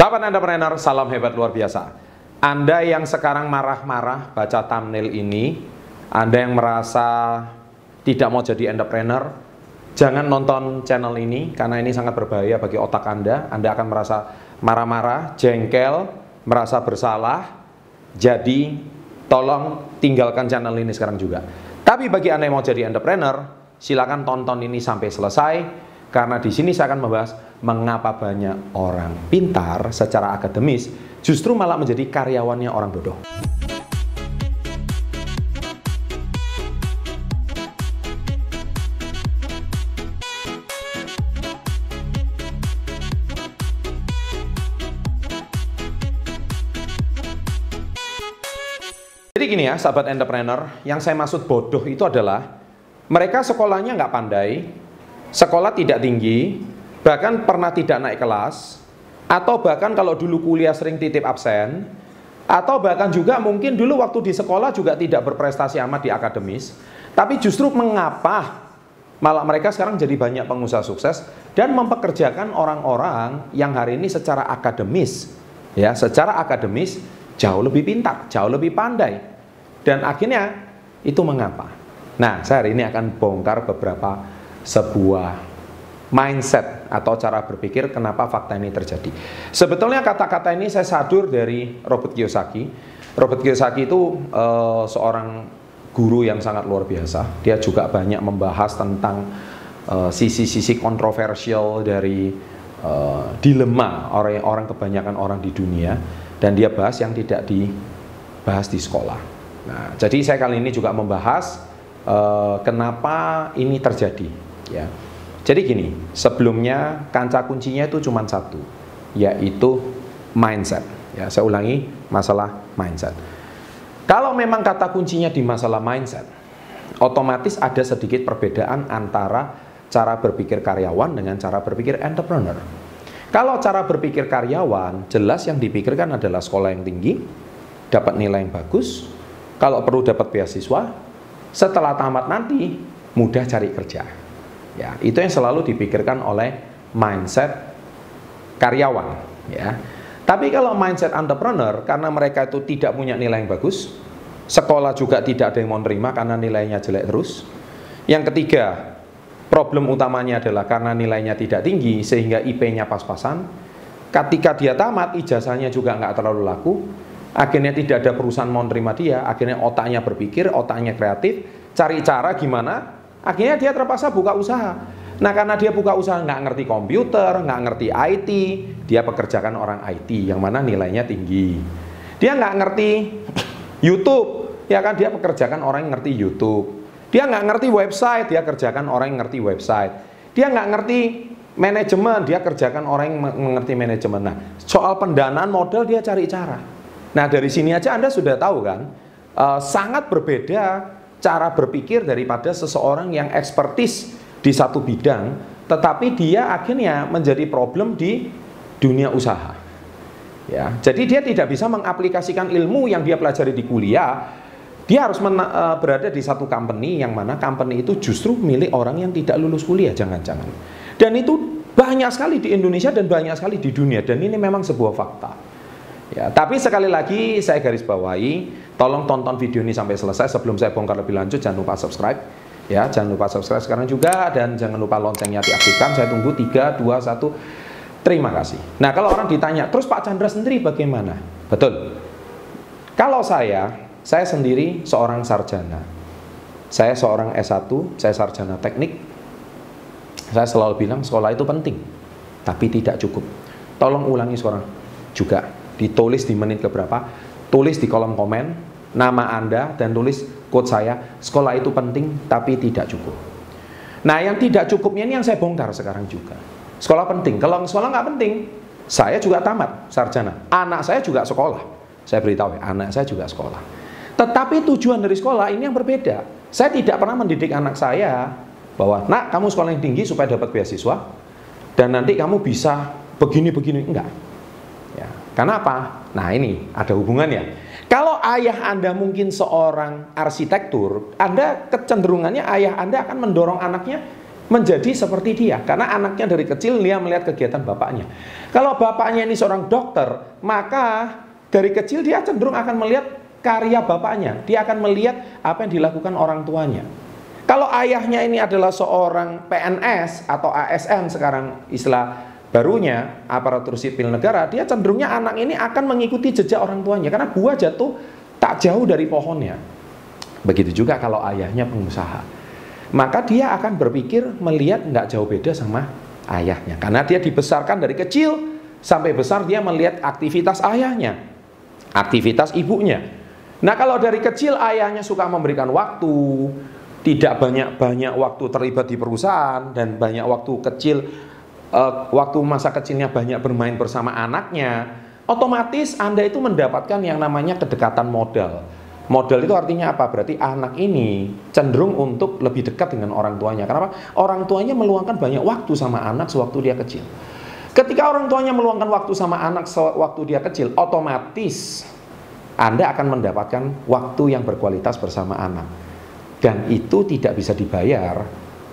Sahabat entrepreneur, salam hebat luar biasa. Anda yang sekarang marah-marah baca thumbnail ini, Anda yang merasa tidak mau jadi entrepreneur, jangan nonton channel ini karena ini sangat berbahaya bagi otak Anda. Anda akan merasa marah-marah, jengkel, merasa bersalah. Jadi, tolong tinggalkan channel ini sekarang juga. Tapi bagi Anda yang mau jadi entrepreneur, silakan tonton ini sampai selesai karena di sini saya akan membahas mengapa banyak orang pintar secara akademis justru malah menjadi karyawannya orang bodoh. Jadi gini ya, sahabat entrepreneur, yang saya maksud bodoh itu adalah mereka sekolahnya nggak pandai, sekolah tidak tinggi, bahkan pernah tidak naik kelas, atau bahkan kalau dulu kuliah sering titip absen, atau bahkan juga mungkin dulu waktu di sekolah juga tidak berprestasi amat di akademis, tapi justru mengapa malah mereka sekarang jadi banyak pengusaha sukses dan mempekerjakan orang-orang yang hari ini secara akademis, ya secara akademis jauh lebih pintar, jauh lebih pandai, dan akhirnya itu mengapa? Nah, saya hari ini akan bongkar beberapa sebuah mindset atau cara berpikir kenapa fakta ini terjadi. Sebetulnya kata-kata ini saya sadur dari Robert Kiyosaki. Robert Kiyosaki itu uh, seorang guru yang sangat luar biasa. Dia juga banyak membahas tentang eh, sisi-sisi uh, kontroversial dari uh, dilema orang-orang kebanyakan orang di dunia dan dia bahas yang tidak dibahas di sekolah. Nah, jadi saya kali ini juga membahas uh, kenapa ini terjadi, ya. Jadi gini, sebelumnya kancah kuncinya itu cuma satu, yaitu mindset. Ya, saya ulangi masalah mindset. Kalau memang kata kuncinya di masalah mindset, otomatis ada sedikit perbedaan antara cara berpikir karyawan dengan cara berpikir entrepreneur. Kalau cara berpikir karyawan, jelas yang dipikirkan adalah sekolah yang tinggi, dapat nilai yang bagus, kalau perlu dapat beasiswa, setelah tamat nanti mudah cari kerja. Ya, itu yang selalu dipikirkan oleh mindset karyawan, ya. Tapi kalau mindset entrepreneur karena mereka itu tidak punya nilai yang bagus, sekolah juga tidak ada yang mau nerima karena nilainya jelek terus. Yang ketiga, problem utamanya adalah karena nilainya tidak tinggi sehingga IP-nya pas-pasan. Ketika dia tamat, ijazahnya juga nggak terlalu laku. Akhirnya tidak ada perusahaan mau nerima dia. Akhirnya otaknya berpikir, otaknya kreatif, cari cara gimana Akhirnya dia terpaksa buka usaha. Nah karena dia buka usaha nggak ngerti komputer, nggak ngerti IT, dia pekerjakan orang IT yang mana nilainya tinggi. Dia nggak ngerti YouTube, ya kan dia pekerjakan orang yang ngerti YouTube. Dia nggak ngerti website, dia kerjakan orang yang ngerti website. Dia nggak ngerti manajemen, dia kerjakan orang yang mengerti manajemen. Nah soal pendanaan modal dia cari cara. Nah dari sini aja Anda sudah tahu kan, uh, sangat berbeda cara berpikir daripada seseorang yang ekspertis di satu bidang, tetapi dia akhirnya menjadi problem di dunia usaha. Ya, jadi dia tidak bisa mengaplikasikan ilmu yang dia pelajari di kuliah. Dia harus e, berada di satu company yang mana company itu justru milik orang yang tidak lulus kuliah, jangan-jangan. Dan itu banyak sekali di Indonesia dan banyak sekali di dunia dan ini memang sebuah fakta. Ya, tapi sekali lagi saya garis bawahi, tolong tonton video ini sampai selesai sebelum saya bongkar lebih lanjut. Jangan lupa subscribe. Ya, jangan lupa subscribe sekarang juga dan jangan lupa loncengnya diaktifkan. Saya tunggu 3 2 1. Terima kasih. Nah, kalau orang ditanya, "Terus Pak Chandra sendiri bagaimana?" Betul. Kalau saya, saya sendiri seorang sarjana. Saya seorang S1, saya sarjana teknik. Saya selalu bilang sekolah itu penting, tapi tidak cukup. Tolong ulangi sekarang juga ditulis di menit keberapa, tulis di kolom komen nama Anda dan tulis quote saya, sekolah itu penting tapi tidak cukup. Nah yang tidak cukupnya ini yang saya bongkar sekarang juga. Sekolah penting, kalau sekolah nggak penting, saya juga tamat sarjana. Anak saya juga sekolah. Saya beritahu ya, anak saya juga sekolah. Tetapi tujuan dari sekolah ini yang berbeda. Saya tidak pernah mendidik anak saya bahwa, nak kamu sekolah yang tinggi supaya dapat beasiswa, dan nanti kamu bisa begini-begini. Enggak. Karena apa? Nah ini ada hubungannya. Kalau ayah Anda mungkin seorang arsitektur, Anda kecenderungannya ayah Anda akan mendorong anaknya menjadi seperti dia karena anaknya dari kecil dia melihat kegiatan bapaknya. Kalau bapaknya ini seorang dokter, maka dari kecil dia cenderung akan melihat karya bapaknya. Dia akan melihat apa yang dilakukan orang tuanya. Kalau ayahnya ini adalah seorang PNS atau ASN sekarang istilah barunya aparatur sipil negara, dia cenderungnya anak ini akan mengikuti jejak orang tuanya. Karena buah jatuh tak jauh dari pohonnya. Begitu juga kalau ayahnya pengusaha. Maka dia akan berpikir melihat nggak jauh beda sama ayahnya. Karena dia dibesarkan dari kecil sampai besar dia melihat aktivitas ayahnya aktivitas ibunya. Nah kalau dari kecil ayahnya suka memberikan waktu tidak banyak-banyak waktu terlibat di perusahaan dan banyak waktu kecil uh, waktu masa kecilnya banyak bermain bersama anaknya otomatis Anda itu mendapatkan yang namanya kedekatan modal Modal itu artinya apa? Berarti anak ini cenderung untuk lebih dekat dengan orang tuanya. Kenapa? Orang tuanya meluangkan banyak waktu sama anak sewaktu dia kecil. Ketika orang tuanya meluangkan waktu sama anak sewaktu dia kecil, otomatis Anda akan mendapatkan waktu yang berkualitas bersama anak. Dan itu tidak bisa dibayar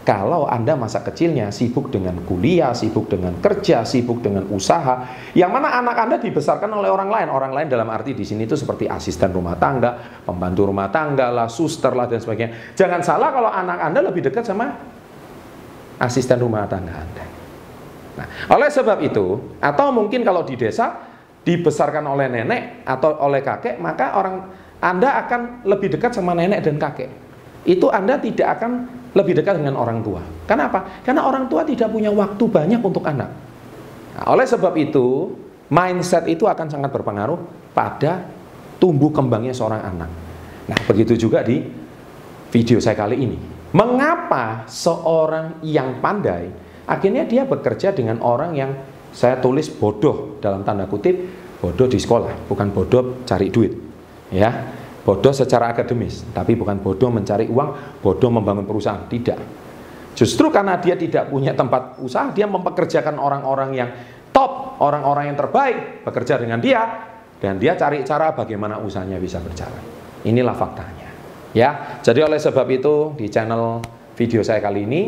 kalau Anda masa kecilnya sibuk dengan kuliah, sibuk dengan kerja, sibuk dengan usaha, yang mana anak Anda dibesarkan oleh orang lain. Orang lain dalam arti di sini itu seperti asisten rumah tangga, pembantu rumah tangga lah, suster lah dan sebagainya. Jangan salah kalau anak Anda lebih dekat sama asisten rumah tangga Anda. Nah, oleh sebab itu, atau mungkin kalau di desa dibesarkan oleh nenek atau oleh kakek, maka orang Anda akan lebih dekat sama nenek dan kakek. Itu Anda tidak akan lebih dekat dengan orang tua. Kenapa? Karena orang tua tidak punya waktu banyak untuk anak. Nah, oleh sebab itu, mindset itu akan sangat berpengaruh pada tumbuh kembangnya seorang anak. Nah, begitu juga di video saya kali ini. Mengapa seorang yang pandai akhirnya dia bekerja dengan orang yang saya tulis bodoh dalam tanda kutip bodoh di sekolah, bukan bodoh cari duit. Ya, Bodoh secara akademis, tapi bukan bodoh mencari uang, bodoh membangun perusahaan. Tidak. Justru karena dia tidak punya tempat usaha, dia mempekerjakan orang-orang yang top, orang-orang yang terbaik bekerja dengan dia dan dia cari cara bagaimana usahanya bisa berjalan. Inilah faktanya. Ya, jadi oleh sebab itu di channel video saya kali ini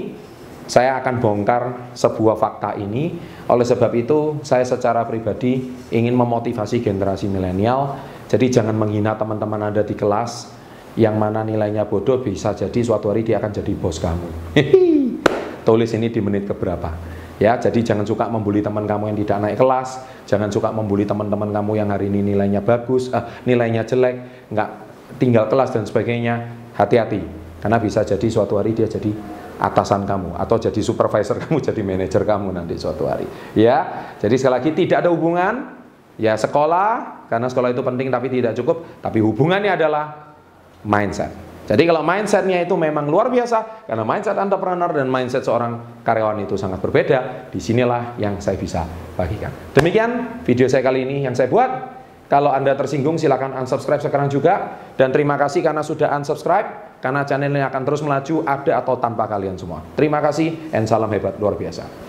saya akan bongkar sebuah fakta ini. Oleh sebab itu, saya secara pribadi ingin memotivasi generasi milenial jadi jangan menghina teman-teman Anda di kelas yang mana nilainya bodoh bisa jadi suatu hari dia akan jadi bos kamu. Tulis ini di menit keberapa. Ya, jadi jangan suka membuli teman kamu yang tidak naik kelas, jangan suka membuli teman-teman kamu yang hari ini nilainya bagus, eh, nilainya jelek, nggak tinggal kelas dan sebagainya. Hati-hati, karena bisa jadi suatu hari dia jadi atasan kamu atau jadi supervisor kamu, jadi manajer kamu nanti suatu hari. Ya, jadi sekali lagi tidak ada hubungan Ya sekolah, karena sekolah itu penting tapi tidak cukup, tapi hubungannya adalah mindset. Jadi kalau mindsetnya itu memang luar biasa, karena mindset entrepreneur dan mindset seorang karyawan itu sangat berbeda, di sinilah yang saya bisa bagikan. Demikian video saya kali ini yang saya buat. Kalau Anda tersinggung silahkan unsubscribe sekarang juga. Dan terima kasih karena sudah unsubscribe, karena channel ini akan terus melaju ada atau tanpa kalian semua. Terima kasih and salam hebat luar biasa.